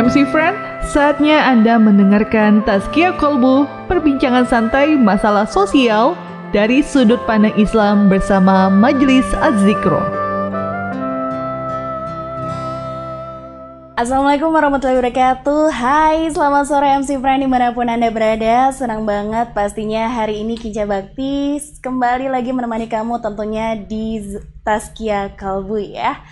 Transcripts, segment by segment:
MC Friend, saatnya Anda mendengarkan Tazkia Kolbu, perbincangan santai masalah sosial dari sudut pandang Islam bersama Majelis Az-Zikro. Assalamualaikum warahmatullahi wabarakatuh. Hai selamat sore MC Friend di mana pun anda berada. Senang banget pastinya hari ini Kinca Bakti Kembali lagi menemani kamu tentunya di Taskia Kalbu ya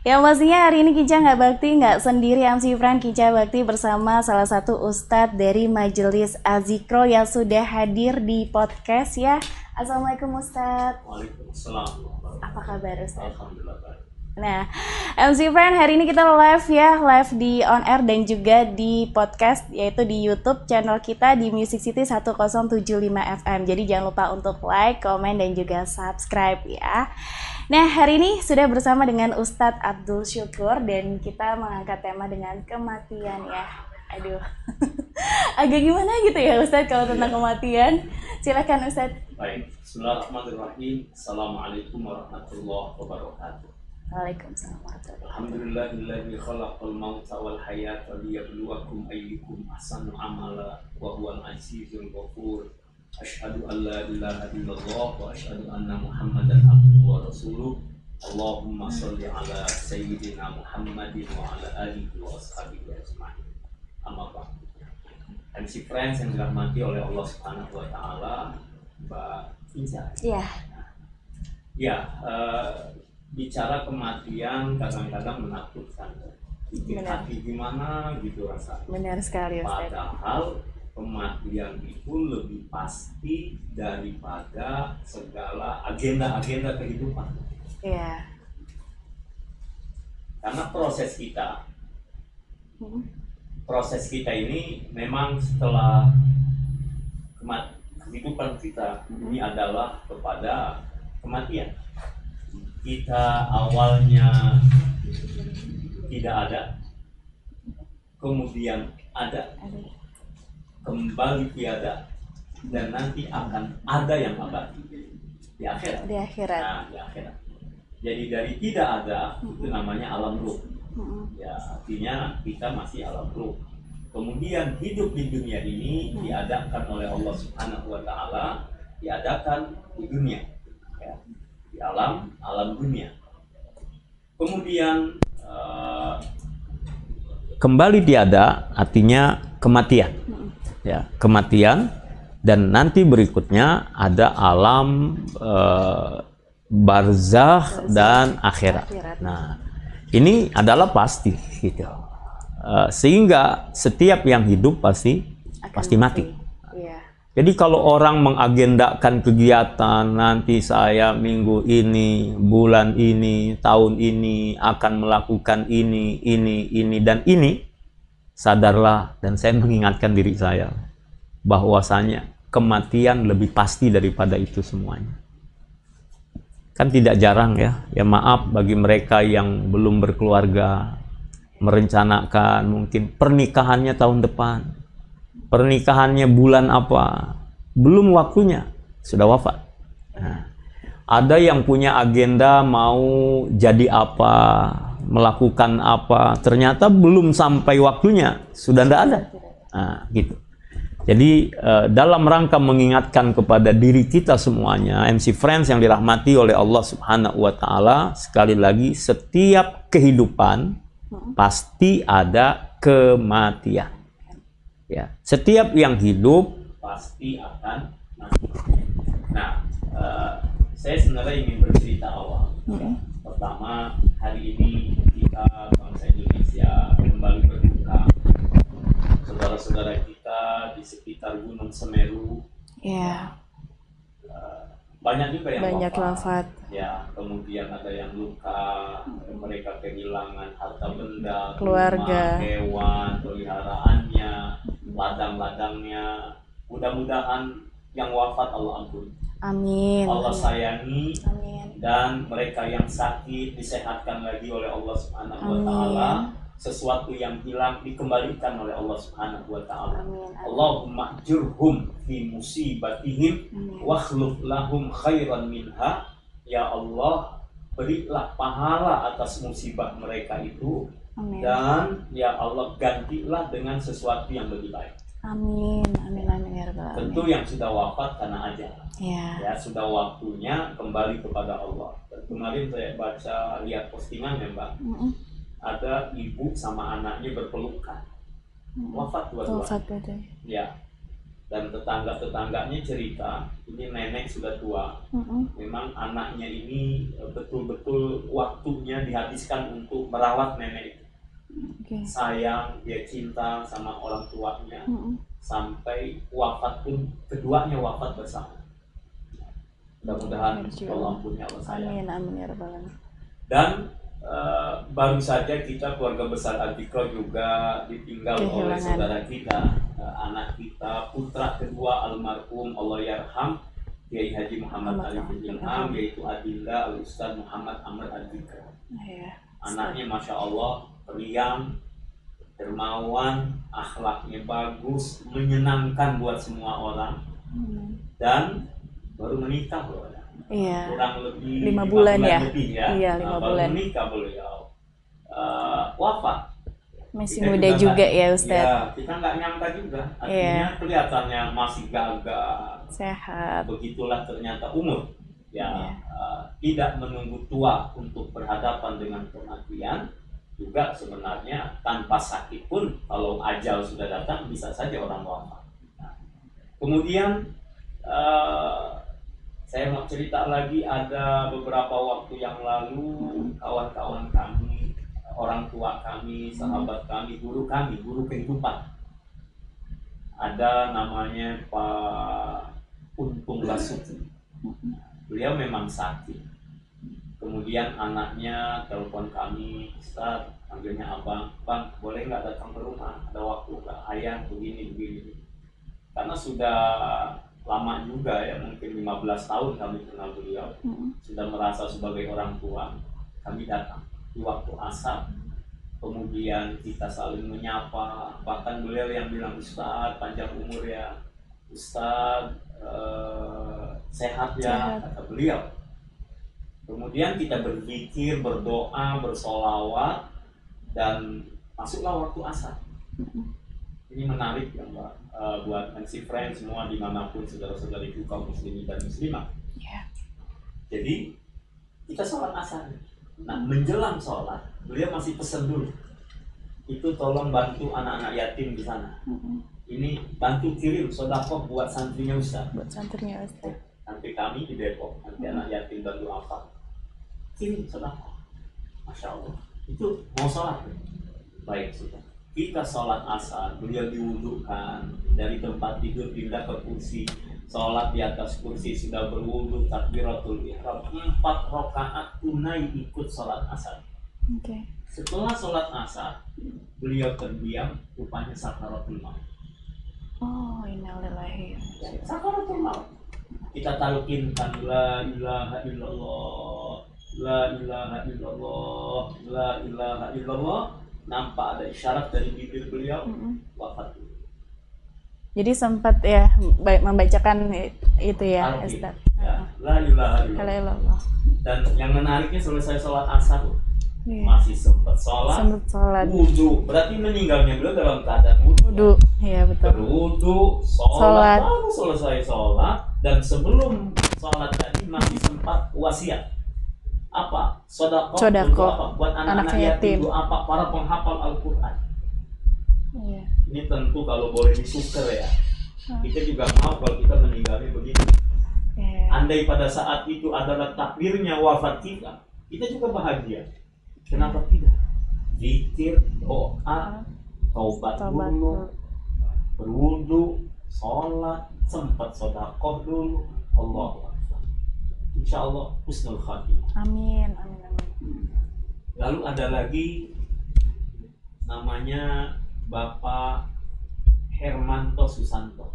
Ya pastinya hari ini Kinca nggak bakti nggak sendiri MC Friend Kinca Bakti bersama salah satu ustadz dari Majelis Azikro yang sudah hadir di podcast ya Assalamualaikum Ustadz Waalaikumsalam Apa kabar Ustadz? Alhamdulillah baik. Nah, MC Friend hari ini kita live ya, live di on air dan juga di podcast yaitu di YouTube channel kita di Music City 1075 FM. Jadi jangan lupa untuk like, komen dan juga subscribe ya. Nah, hari ini sudah bersama dengan Ustadz Abdul Syukur dan kita mengangkat tema dengan kematian ya. Aduh. Agak gimana gitu ya Ustadz kalau tentang kematian? Silakan Ustadz. Baik, Bismillahirrahmanirrahim. Assalamualaikum warahmatullahi wabarakatuh. Waalaikumsalam warahmatullahi Alhamdulillahilladzi khalaqal mauta wal hayata liyabluwakum ayyukum ahsanu amala wa huwal azizul ghafur. Asyhadu an la ilaha illallah wa asyhadu anna Muhammadan abduhu wa rasuluh. Allahumma shalli ala sayyidina Muhammadin wa ala alihi wa ashabihi ajma'in. Amma ba'd. MC Friends yang dirahmati oleh Allah Subhanahu wa taala, Mbak Inza. Iya. Ya, eh, bicara kematian kadang-kadang menakutkan. Benar. hati gimana gitu rasanya. Benar sekali Ustadz. Padahal kematian itu lebih pasti daripada segala agenda-agenda kehidupan. Iya. Karena proses kita, Hmm. proses kita ini memang setelah kemat kehidupan kita ini adalah kepada kematian. Kita awalnya tidak ada, kemudian ada. Kembali tiada, dan nanti akan ada yang abadi di akhirat. Di akhirat. Nah, di akhirat. Jadi dari tidak ada itu namanya alam ruh. Ya, artinya kita masih alam ruh. Kemudian hidup di dunia ini diadakan oleh Allah Subhanahu wa taala, diadakan di dunia. Ya, di alam alam dunia. Kemudian eh, kembali tiada artinya kematian. Ya, kematian dan nanti berikutnya ada alam eh, barzakh dan akhirat. Nah, ini adalah pasti gitu. Eh, sehingga setiap yang hidup pasti Akan pasti mati. Iya. Jadi kalau orang mengagendakan kegiatan nanti saya minggu ini, bulan ini, tahun ini akan melakukan ini, ini, ini dan ini, sadarlah dan saya mengingatkan diri saya bahwasanya kematian lebih pasti daripada itu semuanya. Kan tidak jarang ya, ya maaf bagi mereka yang belum berkeluarga, merencanakan mungkin pernikahannya tahun depan, pernikahannya bulan apa, belum waktunya, sudah wafat. Nah, ada yang punya agenda mau jadi apa, melakukan apa, ternyata belum sampai waktunya, sudah tidak ada. Nah, gitu. Jadi eh, dalam rangka mengingatkan kepada diri kita semuanya, MC Friends yang dirahmati oleh Allah Subhanahu wa taala, sekali lagi setiap kehidupan pasti ada kematian. Ya, setiap yang hidup pasti akan mati. Nah, eh, saya sebenarnya ingin bercerita awal. Ya. Pertama, hari ini kita bangsa Indonesia kembali berduka. Saudara-saudara kita di sekitar Gunung Semeru Iya. eh, banyak juga yang Banyak wafat. Ya, kemudian ada yang luka, mereka kehilangan harta benda, Keluarga. rumah, hewan, peliharaannya, ladang-ladangnya. Mudah-mudahan yang wafat Allah ampuni. Amin. Allah sayangi Amin. dan mereka yang sakit disehatkan lagi oleh Allah Subhanahu wa taala. Sesuatu yang hilang dikembalikan oleh Allah Subhanahu wa taala. Allahumma jurhum fi musibatihim wakhluf lahum khairan minha ya Allah berilah pahala atas musibah mereka itu Amin. dan ya Allah gantilah dengan sesuatu yang lebih baik. Amin. Amin. Amin ya rabbal alamin. Tentu yang sudah wafat karena ajal. Ya. ya sudah waktunya kembali kepada Allah. Dan kemarin saya baca lihat postingan ya Mbak, Mm-mm. ada ibu sama anaknya berpelukan, Mm-mm. wafat dua-dua. Wafat berarti. Ya. Dan tetangga-tetangganya cerita, ini nenek sudah tua, Mm-mm. memang anaknya ini eh, betul-betul waktunya dihabiskan untuk merawat nenek Oke. Sayang, dia cinta sama orang tuanya, Mm-mm. sampai wafat pun keduanya wafat bersama. Mudah-mudahan Allah ampuni Allah sayang. Amin. Amin ya rabbal alamin. Dan eh, baru saja kita keluarga besar Adikro juga ditinggal oleh Kehilangan. saudara kita, eh, anak kita, putra kedua almarhum Allah yarham Kiai Haji Muhammad Ali bin Ilham yaitu Adinda Al Ustaz Muhammad Amr Adikro. Ya. Anaknya masya Allah periang, dermawan, akhlaknya bagus, menyenangkan buat semua orang Hmm. dan baru menikah loh ya. Iya. kurang lebih Lima bulan ya? lebih ya. Iya, lima Nah, baru bulan. menikah beliau Eh, wafat. Masih Kita muda juga nggak- ya Ustaz. Iya, kita nggak nyangka juga. Artinya Iya. kelihatannya masih gagah. Sehat. Begitulah ternyata umur. Ya, Iya. eh, tidak menunggu tua untuk berhadapan dengan kematian. Juga sebenarnya tanpa sakit pun kalau ajal sudah datang bisa saja orang wafat. Nah, kemudian eh, saya mau cerita lagi ada beberapa waktu yang lalu kawan-kawan kami, orang tua kami, sahabat kami, guru kami, guru kehidupan. Ada namanya Pak Untung Basuki. Beliau memang sakit. Kemudian anaknya telepon kami, Ustaz, panggilnya abang, bang boleh nggak datang ke rumah? Ada waktu nggak? Ayah begini begini. Karena sudah lama juga ya, mungkin 15 tahun kami kenal beliau Mm-mm. sudah merasa sebagai orang tua, kami datang di waktu asar. Kemudian kita saling menyapa, bahkan beliau yang bilang Ustaz panjang umur ya, Ustaz eh, sehat ya, Sehat. kata beliau. Kemudian kita berzikir, berdoa, bersolawat, dan masuklah waktu asar. Ini menarik ya Mbak, Eh, buat MC Friends semua di mana pun saudara-saudari kaum muslimin dan muslimah. Ya. Jadi kita sholat asar. Nah menjelang sholat, beliau masih pesan dulu. Itu tolong bantu anak-anak yatim di sana. Ini bantu kirim sodako buat santrinya Ustaz. Buat santrinya Ustaz. Nanti kami di Depok, nanti anak yatim bantu apa? Kirim sodako. Masya Allah. Itu mau sholat. Baik sudah. Kita sholat asar, beliau diwudukan dari tempat tidur pindah ke kursi sholat di atas kursi sudah berwudu takbiratul ihram empat rakaat tunai ikut sholat asar Oke. setelah sholat asar beliau terdiam rupanya sakaratul maut Oh, innalillahi. Sakaratul maut kita talkinkan la ilaha illallah la ilaha illallah la ilaha illallah nampak ada isyarat dari bibir beliau Mm-mm. wafat Jadi sempat ya ba- membacakan itu ya. Ustaz. ya, la ilaha La illallah ilaha illallah. dan yang menariknya selesai sholat asar Iya. masih sempat sholat Sempat sholat. wudhu berarti meninggalnya beliau dalam keadaan wudhu Wudu. Iya betul. berwudhu sholat, Sholat. baru selesai sholat dan sebelum sholat tadi masih sempat wasiat apa sodako Sodako. untuk apa buat anak-anak Anak yatim yatim. apa para penghafal Al-Quran Iya. ini tentu kalau boleh disuker ya Hmm. kita juga mau kalau kita meninggalnya begitu Iya. andai pada saat itu adalah takdirnya wafat kita kita juga bahagia kenapa tidak zikir doa taubat dulu berwudu, sholat, sempat sodakoh dulu. Allah Insya Allah husnul khatimah. Amin. Amin. Amin. Lalu ada lagi namanya Bapak Hermanto Susanto.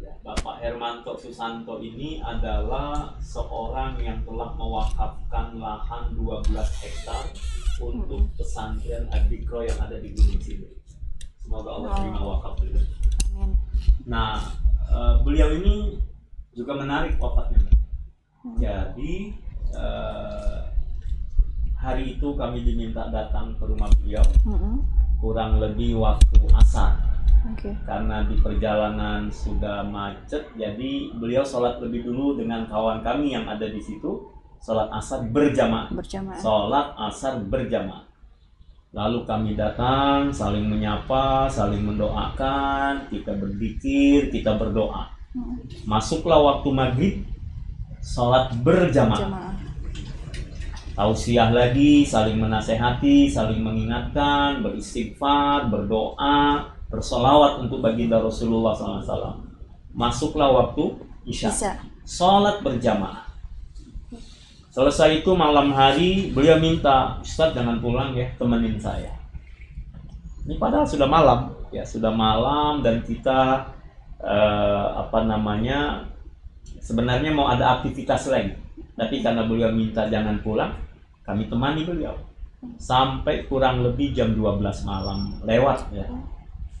Ya, Bapak Hermanto Susanto ini adalah seorang yang telah mewakafkan lahan 12 hektar untuk pesantren Adikro yang ada di Gunung Sindur. Semoga Allah terima wakaf beliau. Amin. Nah, eh, beliau ini juga menarik wafatnya. Mbak. Jadi eh, hari itu kami diminta datang ke rumah beliau Mm-mm. kurang lebih waktu asar Oke. karena di perjalanan sudah macet jadi beliau sholat lebih dulu dengan kawan kami yang ada di situ sholat asar berjamaah Berjamaah. sholat asar berjamaah lalu kami datang saling menyapa saling mendoakan kita berzikir kita berdoa. Masuklah waktu maghrib sholat berjamaah Jamaah. tausiah lagi, saling menasehati, saling mengingatkan, beristighfar, berdoa, bersolawat untuk baginda Rasulullah SAW. Masuklah waktu isya, sholat berjamaah. Selesai itu malam hari beliau minta Ustadz jangan pulang ya temenin saya. Ini padahal sudah malam ya sudah malam dan kita eh, apa namanya sebenarnya mau ada aktivitas lain tapi karena beliau minta jangan pulang kami temani beliau sampai kurang lebih jam 12 malam lewat ya.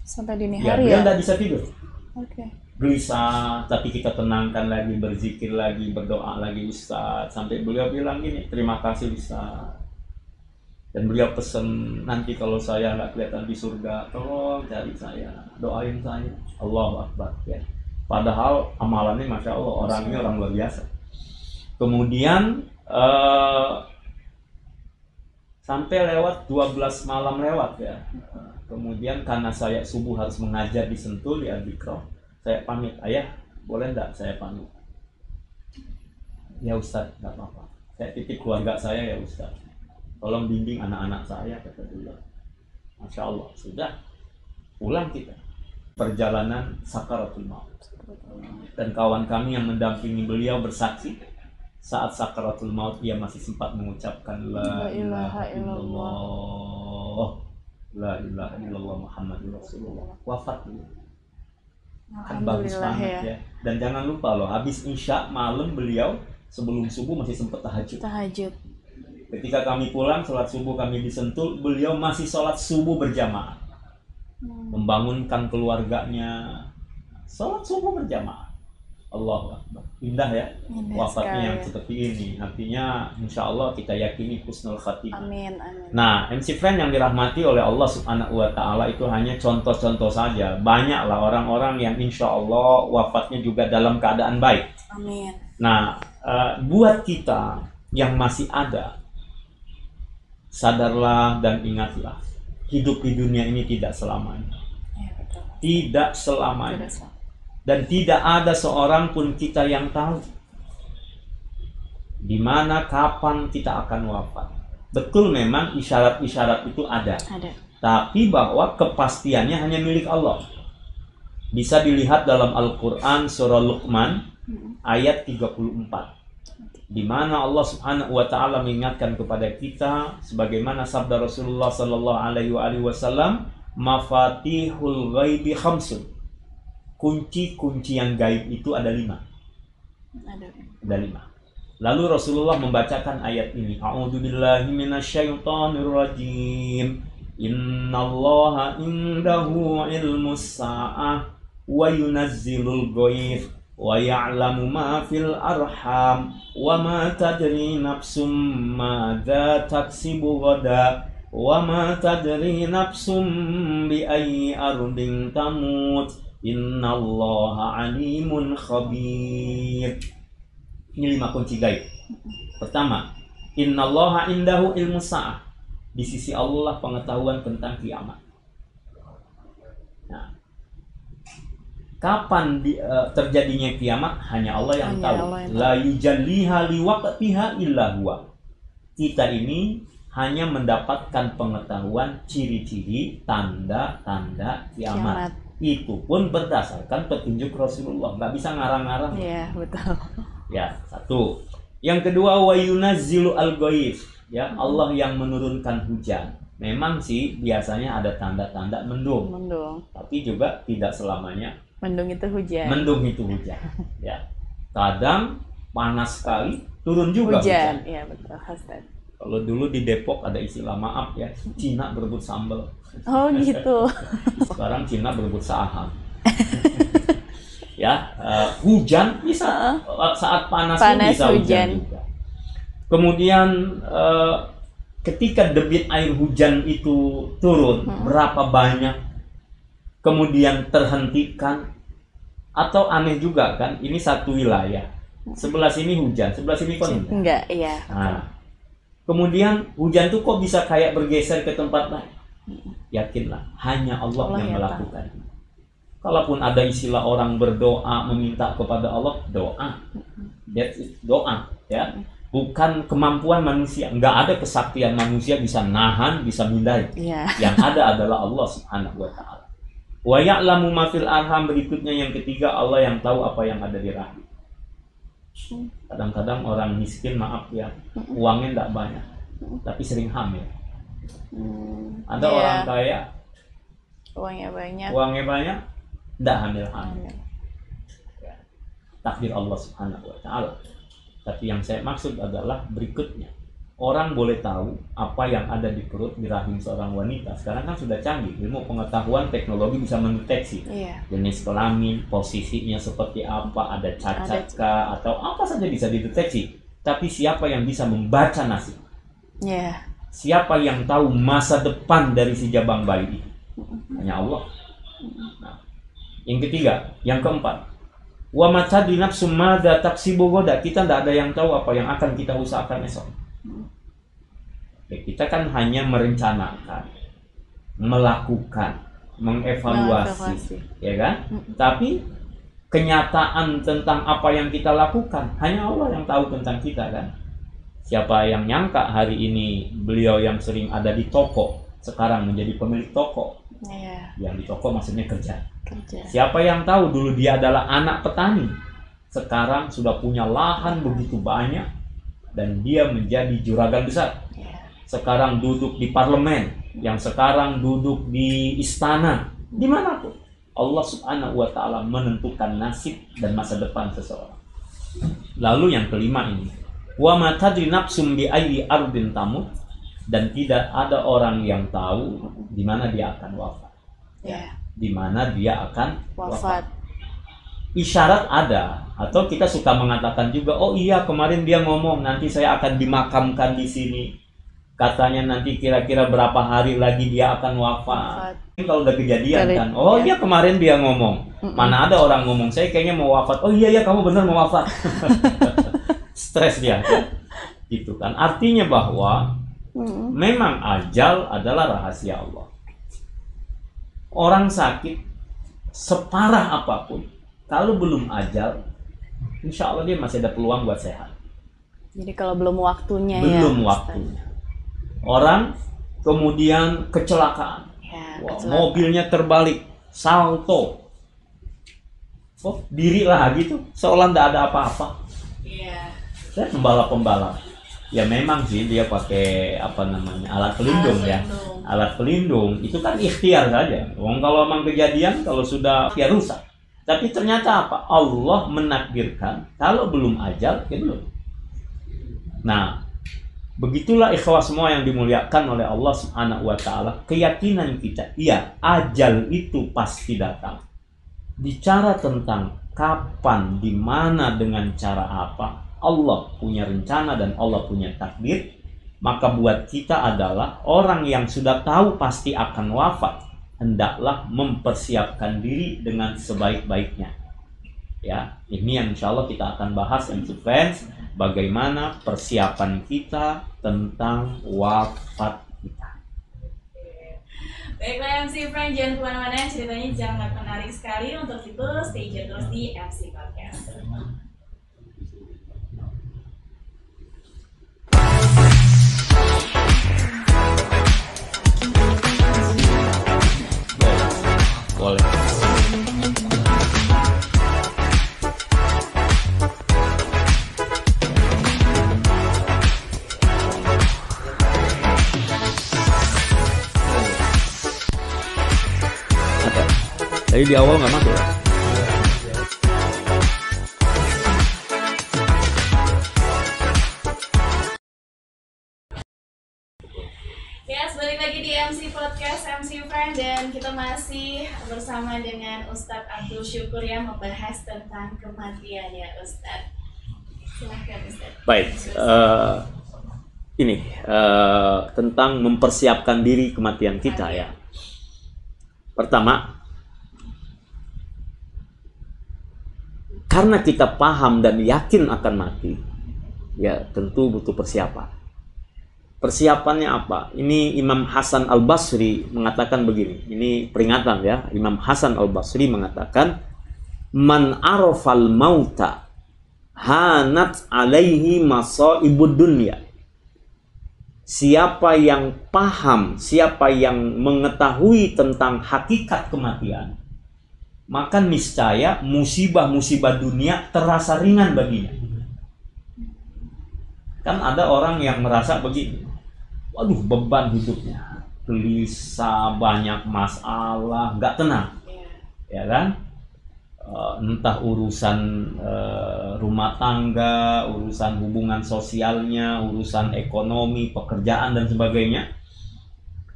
Sampai dini Ya, hari beliau ya. nggak bisa tidur Oke. gelisah tapi kita tenangkan lagi berzikir lagi berdoa lagi Ustaz sampai beliau bilang gini terima kasih Ustaz dan beliau pesen nanti kalau saya nggak kelihatan di surga tolong cari saya doain saya Allah Akbar ya. Padahal amalannya masya Allah orangnya orang luar biasa. Kemudian eh, sampai lewat 12 malam lewat ya. Kemudian karena saya subuh harus mengajar di Sentul di Adikro saya pamit. Ayah boleh enggak saya pamit? Ya Ustadz nggak apa-apa. Saya titip keluarga saya ya Ustadz tolong bimbing anak-anak saya kata beliau. Masya Allah sudah. Pulang kita perjalanan sakaratul maut dan kawan kami yang mendampingi beliau bersaksi saat sakaratul maut dia masih sempat mengucapkan la La ilaha illallah la ilaha illallah Muhammadur Rasulullah wafat beliau kan bagus banget ya. ya. Dan jangan lupa loh, habis isya malam beliau sebelum subuh masih sempat tahajud. Tahajud. Ketika kami pulang sholat subuh kami disentul, beliau masih sholat subuh berjamaah, Hmm. membangunkan keluarganya, sholat subuh berjamaah. Allah Akbar. Indah ya Indah wafatnya yang seperti ini. Artinya insya Allah kita yakini husnul khatimah. Amin, amin. Nah, MC Friend yang dirahmati oleh Allah Subhanahu wa Ta'ala itu hanya contoh-contoh saja. Banyaklah orang-orang yang insya Allah wafatnya juga dalam keadaan baik. Amin. Nah, eh, buat kita yang masih ada, sadarlah dan ingatlah, hidup di dunia ini tidak selamanya. Ya, betul. Tidak selamanya. Tidak salah. Dan tidak ada seorang pun kita yang tahu di mana kapan kita akan wafat. Betul memang isyarat-isyarat itu ada. Ada. tapi bahwa kepastiannya hanya milik Allah. Bisa dilihat dalam Al-Qur'an surah Luqman Hmm. ayat 34. Di mana Allah Subhanahu wa taala mengingatkan kepada kita sebagaimana sabda Rasulullah sallallahu alaihi wasallam, "Mafatihul ghaibi khamsun." Kunci-kunci yang gaib itu ada lima Ada. lima. Lalu Rasulullah membacakan ayat ini. A'udzubillahi minasyaitonirrajim. Innallaha indahu ilmus sa'ah wa yunazzilul ghaith fil arham wa ma tadri nafsum madza taksibu ghada wa ma tadri nafsum bi ayyi ardin tamut innallaha alimun khabir ini lima kunci gaib. Pertama, innallaha indahu ilmu sa'ah. Di sisi Allah pengetahuan tentang kiamat. Nah, kapan di- eh, terjadinya kiamat hanya Allah yang Hanya tahu. Allah yang La yujalliha liwaqtiha illa huwa. Kita ini hanya mendapatkan pengetahuan ciri-ciri tanda-tanda kiamat. Kiamat. Itu pun berdasarkan petunjuk Rasulullah. Nggak bisa ngarang-ngarang. Iya, betul. Ya, satu. Yang kedua wa yunazzilu al ya Allah yang menurunkan hujan. Memang sih biasanya ada tanda-tanda mendung, Mendung. tapi juga tidak selamanya Mendung itu hujan. mendung itu hujan. Ya. Kadang panas sekali, turun juga hujan. hujan. Iya, betul. Hashtag. Kalau dulu di Depok ada istilah maaf ya, Cina berebut sambal. Oh, gitu. Sekarang Cina berebut saham. ya, eh, hujan bisa eh, saat panas, Panas, bisa hujan. hujan. juga. Kemudian eh, ketika debit air hujan itu turun Hmm. berapa banyak kemudian terhentikan atau aneh juga kan ini satu wilayah sebelah sini hujan sebelah sini kan enggak Enggak, iya. Nah, kemudian hujan tuh kok bisa kayak bergeser ke tempat lain? Yakinlah, hanya Allah, Allah yang yang melakukan. Kalaupun ada istilah orang berdoa meminta kepada Allah, doa. That's it, doa, ya. Bukan kemampuan manusia. Nggak ada kesaktian manusia bisa nahan, bisa mindai. Iya. Yang ada adalah Allah Subhanahu wa taala. Wa ya'lamu ma fil arham berikutnya yang ketiga Allah yang tahu apa yang ada di rahim. Kadang-kadang orang miskin maaf ya, uangnya tidak banyak, tapi sering hamil. Hmm, Ada iya. orang kaya, uangnya banyak. uangnya banyak, tidak hamil-hamil. Hamil. Takdir Allah Subhanahu wa taala. Tapi yang saya maksud adalah berikutnya. Orang boleh tahu apa yang ada di perut di rahim seorang wanita. Sekarang kan sudah canggih, ilmu pengetahuan teknologi bisa mendeteksi Iya. jenis kelamin, posisinya seperti apa, ada cacat kah, atau apa saja bisa dideteksi. Tapi siapa yang bisa membaca nasib? Iya. Siapa yang tahu masa depan dari si jabang bayi itu? Hanya Allah. Nah, yang ketiga, yang keempat, wa mata di nafsu mada taksibu goda. Kita tidak ada yang tahu apa yang akan kita usahakan esok. Ya, kita kan hanya merencanakan, melakukan, mengevaluasi, ya kan? Tapi kenyataan tentang apa yang kita lakukan hanya Allah yang tahu tentang kita kan. Siapa yang nyangka hari ini beliau yang sering ada di toko sekarang menjadi pemilik toko. Iya. Yang di toko maksudnya kerja. Kerja. Siapa yang tahu dulu dia adalah anak petani. Sekarang sudah punya lahan begitu banyak dan dia menjadi juragan besar. Iya. Sekarang duduk di parlemen, yang sekarang duduk di istana, di mana pun. Allah Subhanahu wa taala menentukan nasib dan masa depan seseorang. Lalu yang kelima ini, wa ma tadri nafsum bi ayyi ardin tamut dan tidak ada orang yang tahu di mana dia akan wafat. Iya. Di mana dia akan Wafat. isyarat ada atau kita suka mengatakan juga oh iya kemarin dia ngomong nanti saya akan dimakamkan di sini katanya nanti kira-kira berapa hari lagi dia akan wafat Wafat. Ini kalau udah kejadian Kali- kan oh ya. iya kemarin dia ngomong mana ada orang ngomong saya kayaknya mau wafat oh iya ya kamu benar mau wafat stres dia gitu kan artinya bahwa Mm. memang ajal adalah rahasia Allah. Orang sakit separah apa pun, kalau belum ajal, insya Allah dia masih ada peluang buat sehat. Jadi kalau belum waktunya ya. Belum waktunya. Orang kemudian kecelakaan, Ya, Wah, kecelakaan. mobilnya terbalik, salto, oh diri lagi tuh, seolah tidak ada apa-apa. Iya. Saya pembalap-pembalap. Ya memang sih dia pakai apa namanya alat pelindung ya. pelindung. Alat pelindung itu kan ikhtiar saja. Wong kalau memang kejadian kalau sudah ya rusak. Tapi ternyata apa? Allah menakdirkan kalau belum ajal ya belum. Nah, begitulah ikhwas semua yang dimuliakan oleh Allah Subhanahu wa taala. Keyakinan kita, iya, ajal itu pasti datang. Bicara tentang kapan, di mana dengan cara apa, Allah punya rencana dan Allah punya takdir. Maka buat kita adalah orang yang sudah tahu pasti akan wafat, hendaklah mempersiapkan diri dengan sebaik-baiknya. Ya, ini yang insya Allah kita akan bahas MC Friends, bagaimana persiapan kita tentang wafat kita. Baiklah MC Frank, jangan ke mana-mana, ceritanya sangat menarik sekali. Untuk itu, stay tune terus di MC Podcast. Boleh. Tadi di awal nggak masuk. ya? Balik lagi di MC Podcast MC Friend dan kita masih bersama dengan Ustadz Abdul Syukur yang membahas tentang kematian ya Ustadz. Silahkan Ustadz. Baik, eh, ini uh, tentang mempersiapkan diri kematian kita ya. Pertama, karena kita paham dan yakin akan mati, ya tentu butuh persiapan. Persiapannya apa? Ini Imam Hasan Al Basri mengatakan begini. Ini peringatan ya. Imam Hasan Al Basri mengatakan, "Man arafal mauta hanat alaihi masaibud dunya." Siapa yang paham, siapa yang mengetahui tentang hakikat kematian, maka niscaya musibah-musibah dunia terasa ringan baginya. Kan ada orang yang merasa begini, waduh beban hidupnya, gelisah, banyak masalah, nggak tenang, ya kan? Eh, entah urusan uh, rumah tangga, urusan hubungan sosialnya, urusan ekonomi, pekerjaan dan sebagainya.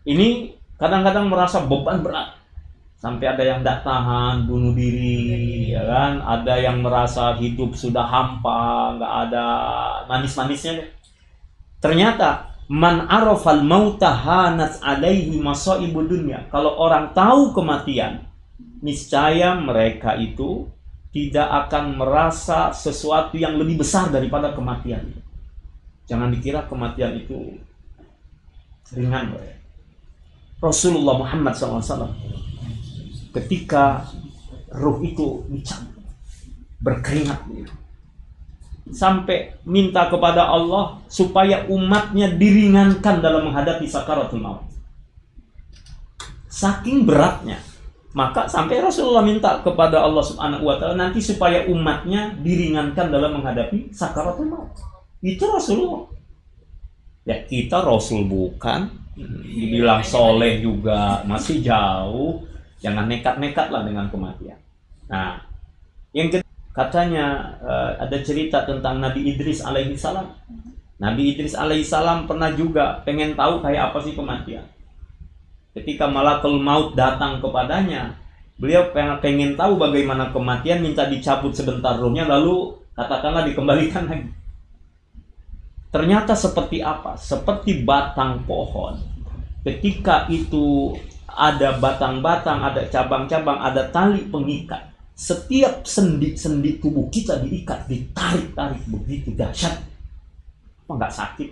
Ini kadang-kadang merasa beban berat. Sampai ada yang tidak tahan, bunuh diri, ya kan? Ada yang merasa hidup sudah hampa, nggak ada manis-manisnya. Ternyata man arafal mauta hanat alaihi masaibu dunya. Kalau orang tahu kematian, niscaya mereka itu tidak akan merasa sesuatu yang lebih besar daripada kematian. Jangan dikira kematian itu ringan. Rasulullah Muhammad SAW ketika ruh itu dicabut berkeringat sampai minta kepada Allah supaya umatnya diringankan dalam menghadapi sakaratul maut. Saking beratnya maka sampai Rasulullah minta kepada Allah Subhanahu wa taala nanti supaya umatnya diringankan dalam menghadapi sakaratul maut. Itu Rasulullah. Ya, kita Rasul bukan, dibilang soleh juga masih jauh. Jangan nekat-nekat lah dengan kematian. Nah, yang katanya uh, ada cerita tentang Nabi Idris alaihi salam. Nabi Idris alaihi salam pernah juga pengen tahu kayak apa sih kematian ketika malakul maut datang kepadanya beliau pengen tahu bagaimana kematian minta dicabut sebentar rohnya lalu katakanlah dikembalikan lagi ternyata seperti apa seperti batang pohon ketika itu ada batang-batang ada cabang-cabang ada tali pengikat setiap sendi-sendi tubuh kita diikat ditarik-tarik begitu dahsyat apa nggak sakit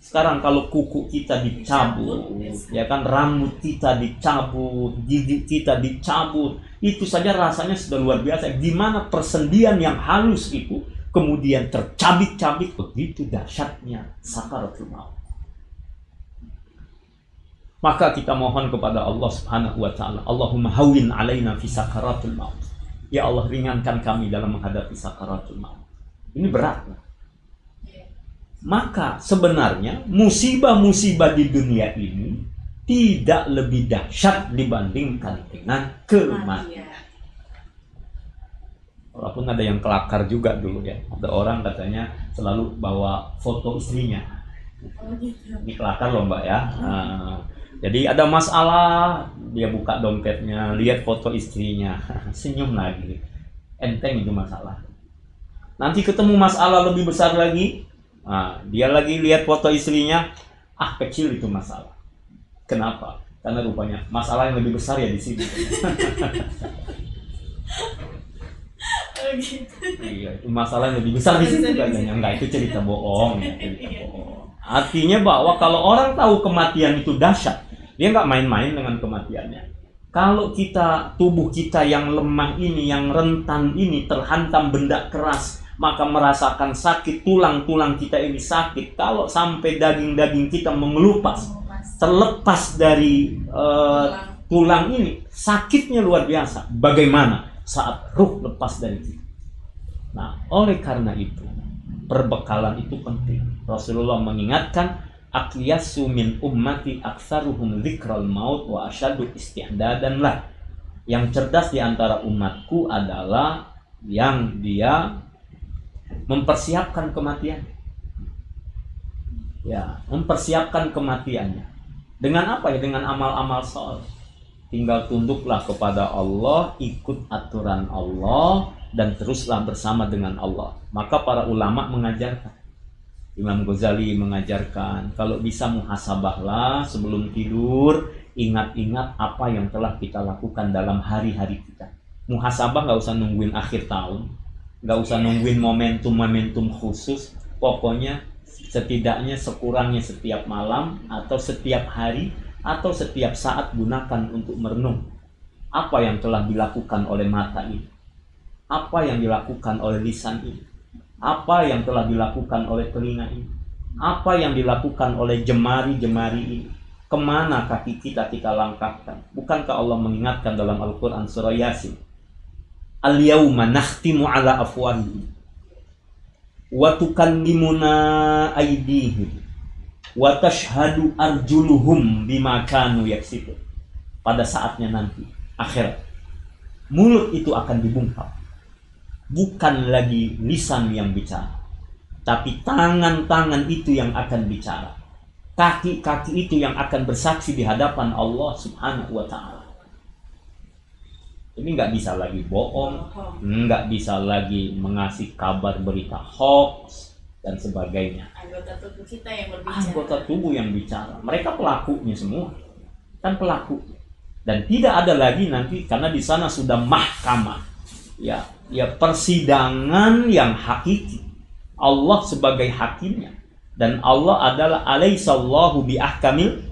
sekarang kalau kuku kita dicabut, ya kan rambut kita dicabut, gigi kita dicabut, itu saja rasanya sudah luar biasa. Gimana persendian yang halus itu kemudian tercabik-cabik begitu dahsyatnya sakaratul maut. Maka kita mohon kepada Allah Subhanahu wa taala, Allahumma hawin alaina fi sakaratul maut. Ya Allah ringankan kami dalam menghadapi sakaratul maut. Ini berat. Maka sebenarnya musibah-musibah di dunia ini tidak lebih dahsyat dibandingkan dengan kematian. Walaupun ada yang kelakar juga dulu ya. Ada orang katanya selalu bawa foto istrinya. Ini kelakar loh mbak ya. Nah, jadi ada masalah, dia buka dompetnya, lihat foto istrinya, senyum lagi. Enteng itu masalah. Nanti ketemu masalah lebih besar lagi, Nah, dia lagi lihat foto istrinya, ah kecil itu masalah. Kenapa? Karena rupanya masalah yang lebih besar ya di sini. Iya, itu masalah yang lebih besar di situ katanya. Enggak, itu cerita bohong, ya, cerita bohong. Artinya bahwa kalau orang tahu kematian itu dahsyat, dia nggak main-main dengan kematiannya. Kalau kita tubuh kita yang lemah ini, yang rentan ini terhantam benda keras, maka merasakan sakit tulang-tulang kita ini sakit. Kalau sampai daging-daging kita mengelupas terlepas dari uh, tulang ini sakitnya luar biasa. Bagaimana? Saat ruh lepas dari kita. Nah oleh karena itu perbekalan itu penting. Rasulullah mengingatkan akyasu min ummati aksaruhum dzikral maut wa asyadu isti'dadan lah yang cerdas di antara umatku adalah yang dia mempersiapkan kematian. Ya, mempersiapkan kematiannya. Dengan apa ya? Dengan amal-amal soleh. Tinggal tunduklah kepada Allah, ikut aturan Allah, dan teruslah bersama dengan Allah. Maka para ulama mengajarkan, Imam Ghazali mengajarkan kalau bisa muhasabahlah sebelum tidur ingat-ingat apa yang telah kita lakukan dalam hari-hari kita. Muhasabah nggak usah nungguin akhir tahun, nggak usah nungguin momentum-momentum khusus. Pokoknya setidaknya sekurangnya setiap malam atau setiap hari atau setiap saat gunakan untuk merenung apa yang telah dilakukan oleh mata ini, apa yang dilakukan oleh lisan ini, apa yang telah dilakukan oleh telinga ini, apa yang dilakukan oleh jemari-jemari ini, ke mana kaki kita kita langkahkan. Bukankah Allah mengingatkan dalam Al-Quran surah Yasin? Al-yawma nakhtimu ala afwahihim wa tukallimuna aydihim wa tashhadu arjuluhum bima kanu. Pada saatnya nanti akhirat mulut itu akan dibungkam. Bukan lagi lisan yang bicara, tapi tangan-tangan itu yang akan bicara kaki-kaki itu yang akan bersaksi di hadapan Allah Subhanahu wa taala. Ini nggak bisa lagi bohong, nggak bisa lagi mengasih kabar berita hoax dan sebagainya. Anggota tubuh kita yang berbicara. Anggota tubuh yang bicara. Mereka pelakunya semua. Kan pelaku. Dan tidak ada lagi nanti karena di sana sudah mahkamah. Ya, ya persidangan yang hakiki. Allah sebagai hakimnya. Dan Allah adalah alaihissallahu bi ahkamil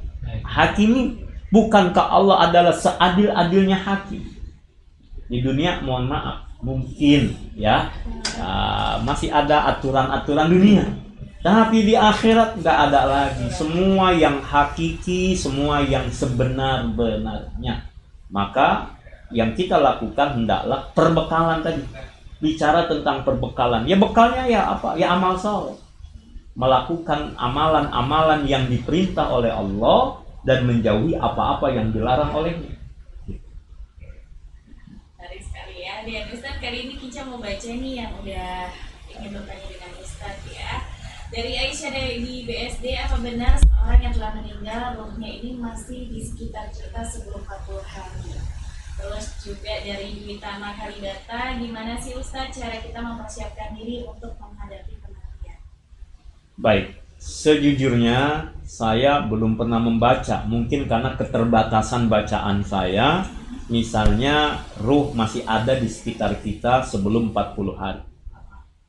hakimi. Bukankah Allah adalah seadil-adilnya hakim? Di dunia mohon maaf mungkin ya. Uh, masih ada aturan-aturan dunia. Tapi di akhirat nggak ada lagi. Semua yang hakiki semua yang sebenar-benarnya. Maka yang kita lakukan hendaklah perbekalan tadi bicara tentang perbekalan ya bekalnya ya apa ya amal soleh melakukan amalan-amalan yang diperintah oleh Allah dan menjauhi apa-apa yang dilarang olehnya. Menarik sekali ya. Dan Ustaz kali ini kita mau baca nih yang udah ingin bertanya dengan Ustaz ya. Dari Aisyah di BSD, apa benar seorang yang telah meninggal rohnya ini masih di sekitar kita sebelum 40 hari? Terus juga dari Dwi Tama Kalidata, gimana sih Ustadz cara kita mempersiapkan diri untuk menghadapi Baik, sejujurnya saya belum pernah membaca, mungkin karena keterbatasan bacaan saya. Misalnya ruh masih ada di sekitar kita sebelum 40 hari.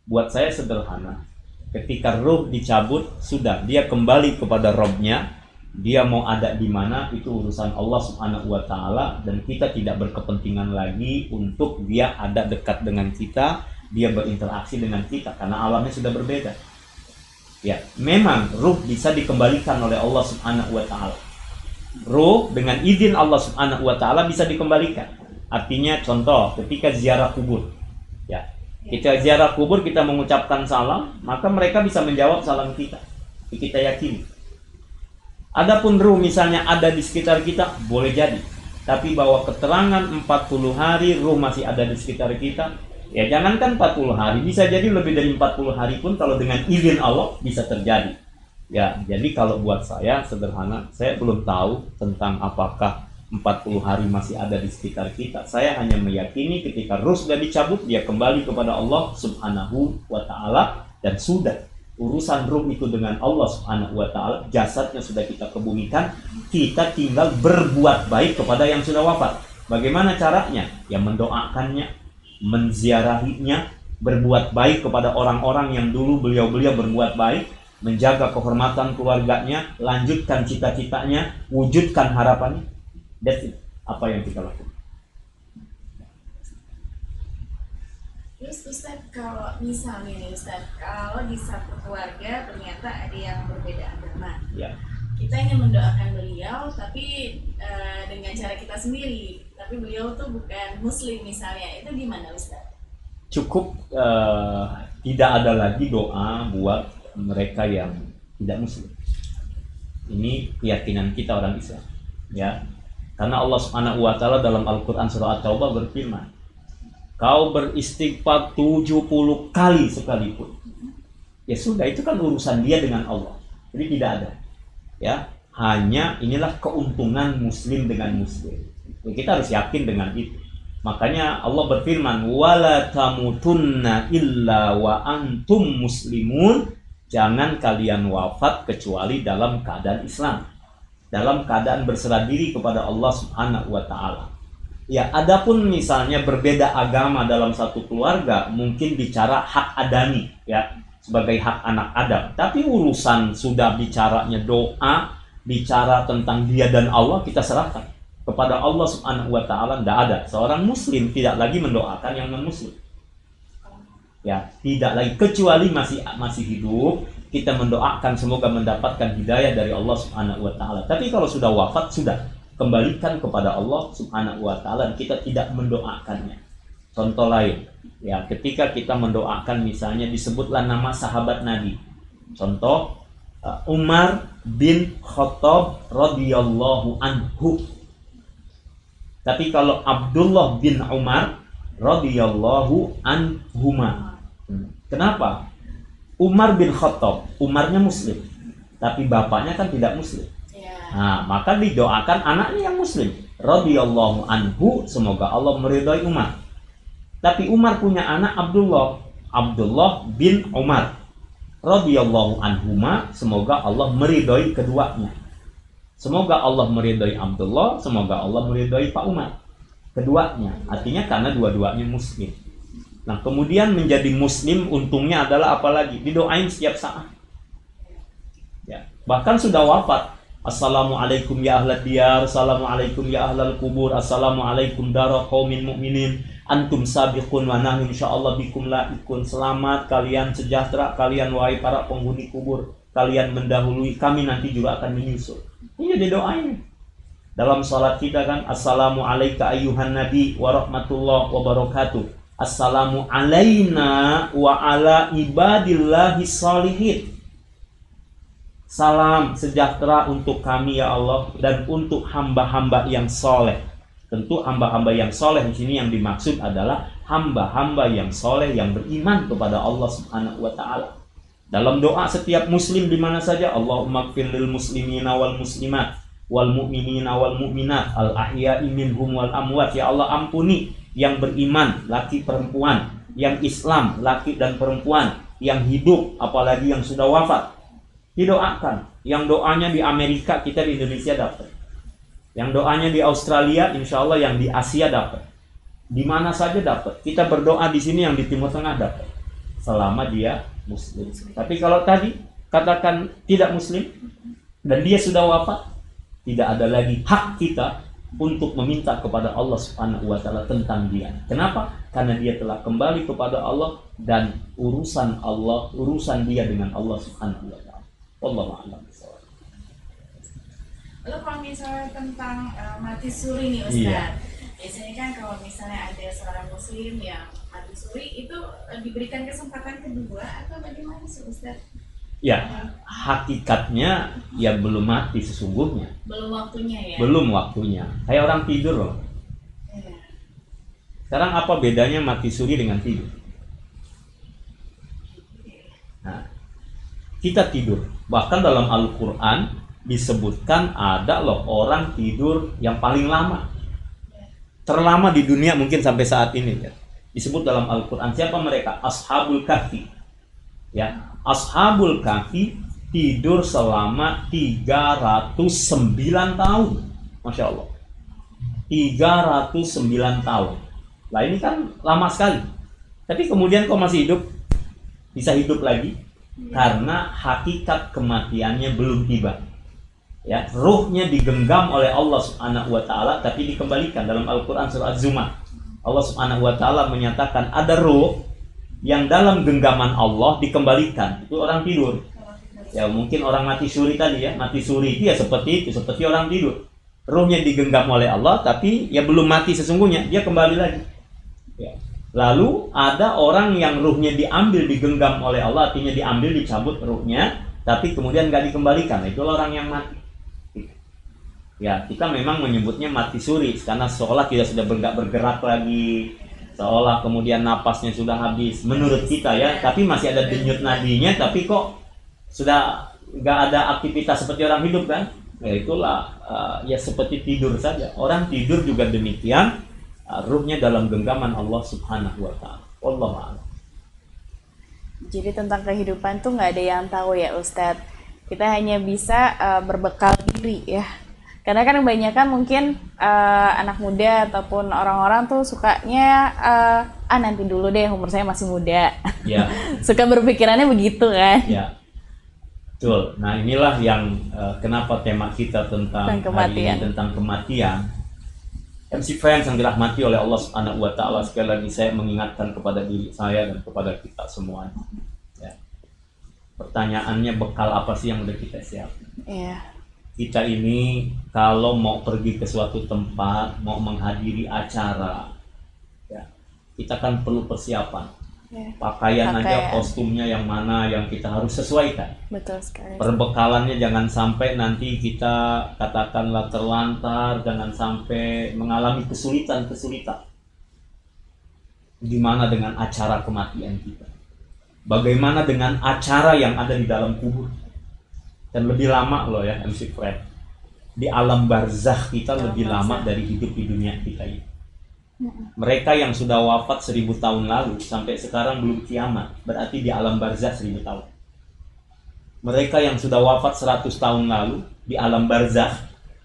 Buat saya sederhana. Ketika ruh dicabut, sudah dia kembali kepada robnya. Dia mau ada di mana itu urusan Allah Subhanahu wa taala dan kita tidak berkepentingan lagi untuk dia ada dekat dengan kita, dia berinteraksi dengan kita karena alamnya sudah berbeda Ya, memang ruh bisa dikembalikan oleh Allah Subhanahu wa taala. Ruh dengan izin Allah Subhanahu wa taala bisa dikembalikan. Artinya contoh ketika ziarah kubur. Ya. Kita ziarah kubur kita mengucapkan salam, maka mereka bisa menjawab salam kita. Kita yakini. Adapun ruh misalnya ada di sekitar kita, boleh jadi. Tapi bahwa keterangan 40 hari ruh masih ada di sekitar kita, Ya jangankan 40 hari, bisa jadi lebih dari 40 hari pun kalau dengan izin Allah bisa terjadi. Ya, jadi kalau buat saya sederhana, saya belum tahu tentang apakah 40 hari masih ada di sekitar kita. Saya hanya meyakini ketika ruh sudah dicabut, dia kembali kepada Allah Subhanahu wa taala dan sudah urusan ruh itu dengan Allah Subhanahu wa taala, jasadnya sudah kita kebumikan, kita tinggal berbuat baik kepada yang sudah wafat. Bagaimana caranya? Ya mendoakannya, menziarahinya, berbuat baik kepada orang-orang yang dulu beliau-beliau berbuat baik, menjaga kehormatan keluarganya, lanjutkan cita-citanya, wujudkan harapannya. That's it. Apa yang kita lakukan. Terus Ustaz, kalau misalnya nih Ustaz, kalau di satu keluarga ternyata ada yang berbeda agama. Ya. Kita ingin mendoakan beliau, tapi uh, dengan cara kita sendiri tapi beliau tuh bukan muslim misalnya itu gimana Ustaz? Cukup uh, tidak ada lagi doa buat mereka yang tidak muslim. Ini keyakinan kita orang Islam, ya. Karena Allah Subhanahu wa taala dalam Al-Qur'an surah At-Taubah berfirman, "Kau beristighfar 70 kali sekalipun." Ya sudah, itu kan urusan dia dengan Allah. Jadi tidak ada. Ya, hanya inilah keuntungan muslim dengan muslim Ya, kita harus yakin dengan itu. Makanya Allah berfirman, "Wala tamutunna illa wa antum muslimun." Jangan kalian wafat kecuali dalam keadaan Islam. Dalam keadaan berserah diri kepada Allah Subhanahu wa taala. Ya, adapun misalnya berbeda agama dalam satu keluarga, mungkin bicara hak adami ya, sebagai hak anak Adam. Tapi urusan sudah bicaranya doa, bicara tentang dia dan Allah kita serahkan kepada Allah Subhanahu wa taala tidak ada. Seorang muslim tidak lagi mendoakan yang non muslim ya tidak lagi kecuali masih masih hidup kita mendoakan semoga mendapatkan hidayah dari Allah Subhanahu wa taala. Tapi kalau sudah wafat sudah kembalikan kepada Allah Subhanahu wa taala kita tidak mendoakannya. Contoh lain, ya ketika kita mendoakan misalnya disebutlah nama sahabat Nabi. Contoh uh, Umar bin Khattab radhiyallahu anhu. Tapi kalau Abdullah bin Umar radhiyallahu anhuma Kenapa? Umar bin Khattab, Umarnya muslim, tapi bapaknya kan tidak muslim. Nah, maka didoakan anaknya yang muslim. Radhiyallahu anhu, semoga Allah meridhai Umar. Tapi Umar punya anak Abdullah, Abdullah bin Umar. Radhiyallahu anhuma, semoga Allah meridhai keduanya. Semoga Allah meridhai Abdullah, semoga Allah meridhai Pak Umar. Keduanya, artinya karena dua-duanya muslim. Nah, kemudian menjadi muslim untungnya adalah apalagi didoain setiap saat. Ya, bahkan sudah wafat. Assalamualaikum ya ahlal diyar, Assalamualaikum ya ahlal kubur, Assalamualaikum darah qaumin mu'minin, antum sabiqun wa nahnu insyaallah bikum laikun. Selamat kalian sejahtera kalian wahai para penghuni kubur. Kalian mendahului kami nanti juga akan menyusul. Ini didoain. Dalam salat kita kan Assalamualaikum ayuhan nabi wa rahmatullah wa barakatuh. Assalamu alaina wa ala ibadillahi salihin. Salam sejahtera untuk kami ya Allah dan untuk hamba-hamba yang soleh. Tentu hamba-hamba yang soleh di sini yang dimaksud adalah hamba-hamba yang soleh yang beriman kepada Allah Subhanahu wa taala. Dalam doa setiap muslim di mana saja Allahumma lil muslimina wal muslimat wal mu'minina wal mu'minat al ahya'i minhum wal amwat ya Allah ampuni yang beriman laki perempuan, yang Islam laki dan perempuan, yang hidup apalagi yang sudah wafat. Didoakan. Yang doanya di Amerika kita di Indonesia dapat. Yang doanya di Australia insya Allah yang di Asia dapat. Di mana saja dapat. Kita berdoa di sini yang di Timur Tengah dapat. Selama dia muslim. Tapi kalau tadi katakan tidak muslim dan dia sudah wafat, tidak ada lagi hak kita untuk meminta kepada Allah Subhanahu wa taala tentang dia. Kenapa? Karena dia telah kembali kepada Allah dan urusan Allah, urusan dia dengan Allah Subhanahu wa taala. Wallahu a'lam Lalu kalau misalnya tentang uh, mati suri nih Ustaz. Iya. Biasanya kan kalau misalnya ada seorang muslim yang mati suri itu uh, diberikan kesempatan kedua atau bagaimana sih Ustaz? Ya, hakikatnya ya belum mati sesungguhnya. Belum waktunya ya. Belum waktunya. Kayak orang tidur loh. Ya. Sekarang apa bedanya mati suri dengan tidur? Kita tidur. Bahkan dalam Al-Qur'an disebutkan ada loh orang tidur yang paling lama. Terlama di dunia mungkin sampai saat ini ya. Disebut dalam Al-Qur'an siapa mereka? Ashabul Kahfi. Ya, Ashabul Kahfi tidur selama 309 tahun. Masya Allah. 309 tahun. Lah ini kan lama sekali. Tapi kemudian kok masih hidup? Bisa hidup lagi? Karena hakikat kematiannya belum tiba. Ya, ruhnya digenggam oleh Allah Subhanahu wa taala tapi dikembalikan dalam Al-Qur'an surah Az-Zumar. Allah Subhanahu wa taala menyatakan ada ruh yang dalam genggaman Allah dikembalikan. Itu orang tidur. Ya mungkin orang mati suri tadi ya. Mati suri itu ya seperti itu seperti orang tidur. Ruhnya digenggam oleh Allah tapi ya belum mati sesungguhnya. Dia kembali lagi. Ya. Lalu ada orang yang ruhnya diambil digenggam oleh Allah artinya diambil dicabut ruhnya tapi kemudian nggak dikembalikan. Itu orang yang mati. Ya kita memang menyebutnya mati suri karena seolah tidak sudah bergerak bergerak lagi seolah kemudian napasnya sudah habis. Menurut kita ya tapi masih ada denyut nadinya tapi kok sudah nggak ada aktivitas seperti orang hidup kan? Ya itulah uh, ya seperti tidur saja. Orang tidur juga demikian ruhnya dalam genggaman Allah Subhanahu wa taala Allah Jadi tentang kehidupan tuh nggak ada yang tahu ya Ustadz. Kita hanya bisa uh, berbekal diri ya. Karena kan kebanyakan mungkin uh, anak muda ataupun orang-orang tuh sukanya uh, ah nanti dulu deh umur saya masih muda. Ya. Suka berpikirannya begitu kan. Ya. Betul. Nah inilah yang uh, kenapa tema kita tentang, Tentang kematian. hari ini tentang kematian. MC Friends yang dirahmati oleh Allah Subhanahu wa taala sekali lagi saya mengingatkan kepada diri saya dan kepada kita semua. Ya. Pertanyaannya bekal apa sih yang udah kita siapkan? Iya. Kita ini kalau mau pergi ke suatu tempat, mau menghadiri acara, ya, kita kan perlu persiapan. Ya, Pakaian aja Pakaian. kostumnya yang mana yang kita harus sesuaikan. betul sekali. Perbekalannya jangan sampai nanti kita katakanlah terlantar, jangan sampai mengalami kesulitan-kesulitan. Gimana dengan acara kematian kita? Bagaimana dengan acara yang ada di dalam kubur? Dan lebih lama loh ya MC Fred. Di alam barzah kita Alam lebih lama barzah. dari hidup di dunia kita ini. Mereka yang sudah wafat seribu tahun lalu sampai sekarang belum kiamat, berarti di alam barzah seribu tahun. Mereka yang sudah wafat 100 tahun lalu di alam barzah,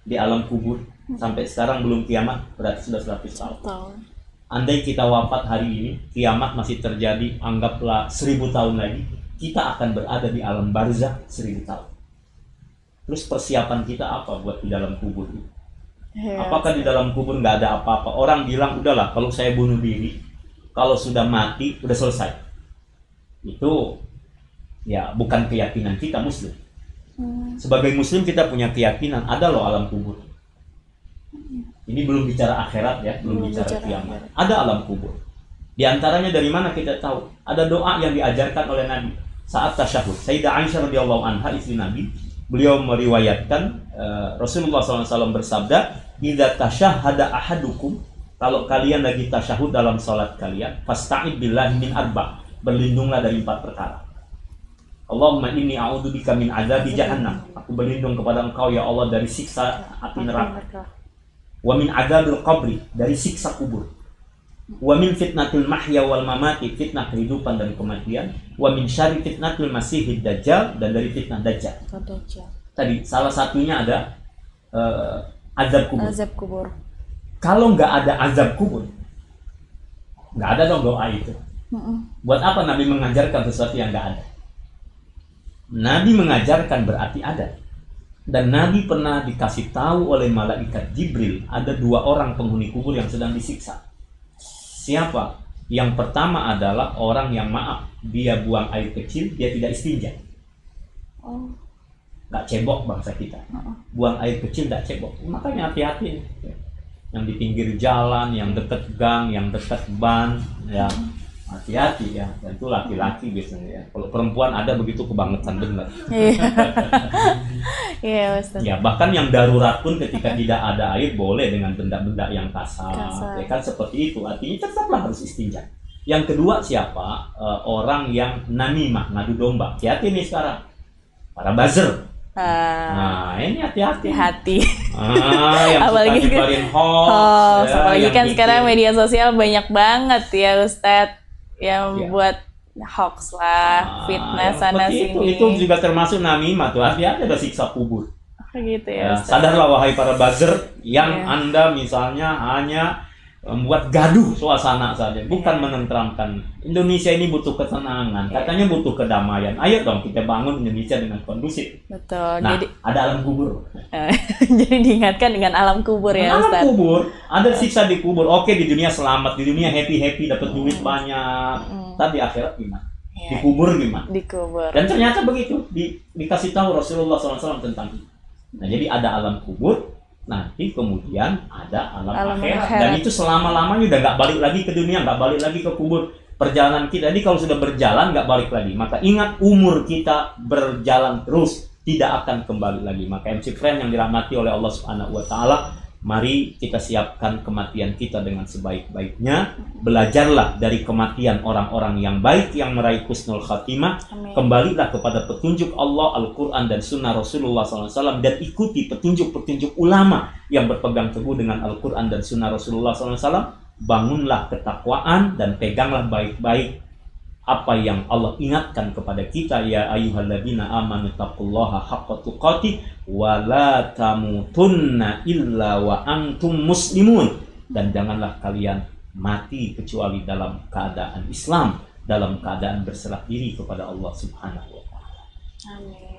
di alam kubur, sampai sekarang belum kiamat, berarti sudah 100 tahun. Tahun. Andai kita wafat hari ini, kiamat masih terjadi, anggaplah seribu tahun lagi, kita akan berada di alam barzah seribu tahun. Terus persiapan kita apa buat di dalam kubur itu? Apakah di dalam kubur nggak ada apa-apa? Orang bilang udahlah kalau saya bunuh diri, kalau sudah mati udah selesai. Itu ya bukan keyakinan kita muslim. Hmm. Sebagai muslim kita punya keyakinan ada loh alam kubur. Ini belum bicara akhirat ya, belum, Belum bicara, bicara kiamat. akhirat. Ada alam kubur. Di antaranya dari mana kita tahu? Ada doa yang diajarkan oleh Nabi saat tasyahud. Sayyidah Aisyah radhiyallahu anha istri Nabi, beliau meriwayatkan eh, Rasulullah SAW bersabda, "Idza tasyahada ahadukum" kalau kalian lagi tasyahud dalam salat kalian, fasta'id billahi min arba. Berlindunglah dari empat perkara. Allahumma inni a'udzubika min adzabi jahannam. Aku berlindung kepada Engkau ya Allah dari siksa api neraka. Wa min adzabil qabri, dari siksa kubur. Wa min fitnatil mahya wal mamati, fitnah kehidupan dan kematian. Wa min syarri fitnatil masihid dajjal dan dari fitnah dajjal. Tadi salah satunya ada eh, azab kubur. Azab kubur. Kalau nggak ada azab kubur, nggak ada dong doa itu. Mm-mm. Buat apa Nabi mengajarkan sesuatu yang nggak ada? Nabi mengajarkan berarti ada. Dan Nabi pernah dikasih tahu oleh malaikat Jibril ada dua orang penghuni kubur yang sedang disiksa. Siapa? Yang pertama adalah orang yang maaf, dia buang air kecil, dia tidak istinja. Oh. Nggak cebok bangsa kita. Buang air kecil nggak cebok. Makanya hati-hati. Yang di pinggir jalan, yang dekat gang, yang dekat ban, ya hati-hati ya. Dan itu laki-laki biasanya ya. Kalau perempuan ada begitu kebangetan benar. Iya. Iya. Ya bahkan yang darurat pun ketika tidak ada air boleh dengan benda-benda yang kasar. Kasar. Ya kan seperti itu. Artinya tetaplah harus istinja. Yang kedua siapa? Eh, orang yang namimah, ngadu domba. Hati-hati nih sekarang. Para buzzer. Ah, Nah ini hati-hati. hati. Ah, yang Apalagi suka kan- hoax. Hoax, ya, apalagi kan bikin- sekarang media sosial banyak banget ya Ustadz yang Iya. buat hoax lah, Ah, fitnah yang sana seperti sini. Itu, itu juga termasuk namimah tuh. Hati-hati ada siksa kubur. gitu ya, Ya, sadarlah wahai para buzzer yang Iya. Anda misalnya hanya membuat gaduh suasana saja, bukan Iya. menenteramkan. Indonesia ini butuh ketenangan, katanya butuh kedamaian. Ayo dong kita bangun Indonesia dengan kondusif. Betul. Nah, Jadi ada alam kubur. jadi diingatkan dengan alam kubur ya alam kubur, ada siksa di kubur. Oke di dunia selamat, di dunia happy happy dapat duit banyak. Hmm. Tapi akhirat gimana? Di Ya, kubur gimana? di kubur. Dan ternyata begitu di, dikasih tahu Rasulullah SAW tentang itu. Nah jadi ada alam kubur, nanti kemudian ada alam, Alam akhirat. akhirat. Dan itu selama lamanya udah nggak balik lagi ke dunia, nggak balik lagi ke kubur. Perjalanan kita, jadi kalau sudah berjalan nggak balik lagi. Maka ingat umur kita berjalan terus, tidak akan kembali lagi. Maka MC Friend yang dirahmati oleh Allah Subhanahu Wa Taala, mari kita siapkan kematian kita dengan sebaik-baiknya. Belajarlah dari kematian orang-orang yang baik yang meraih husnul khatimah Amin. kembalilah kepada petunjuk Allah, Al-Quran, dan Sunnah Rasulullah SAW dan ikuti petunjuk-petunjuk ulama yang berpegang teguh dengan Al-Quran dan Sunnah Rasulullah SAW. Bangunlah ketakwaan dan peganglah baik-baik apa yang Allah ingatkan kepada kita ya ayyuhalladzina amanu taqullaha haqqa tuqatih wa la tamutunna illa wa antum muslimun dan janganlah kalian mati kecuali dalam keadaan Islam dalam keadaan berserah diri kepada Allah Subhanahu wa taala. Amin.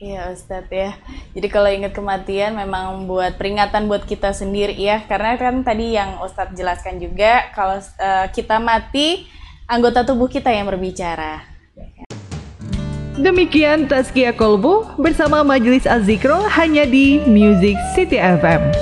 Ya. Iya Ustadz ya. Jadi kalau ingat kematian memang buat peringatan buat kita sendiri ya. Karena kan tadi yang Ustadz jelaskan juga kalau eh, kita mati anggota tubuh kita yang berbicara. Demikian Tazkia Kolbu bersama Majelis Az-Zikro hanya di Music City FM.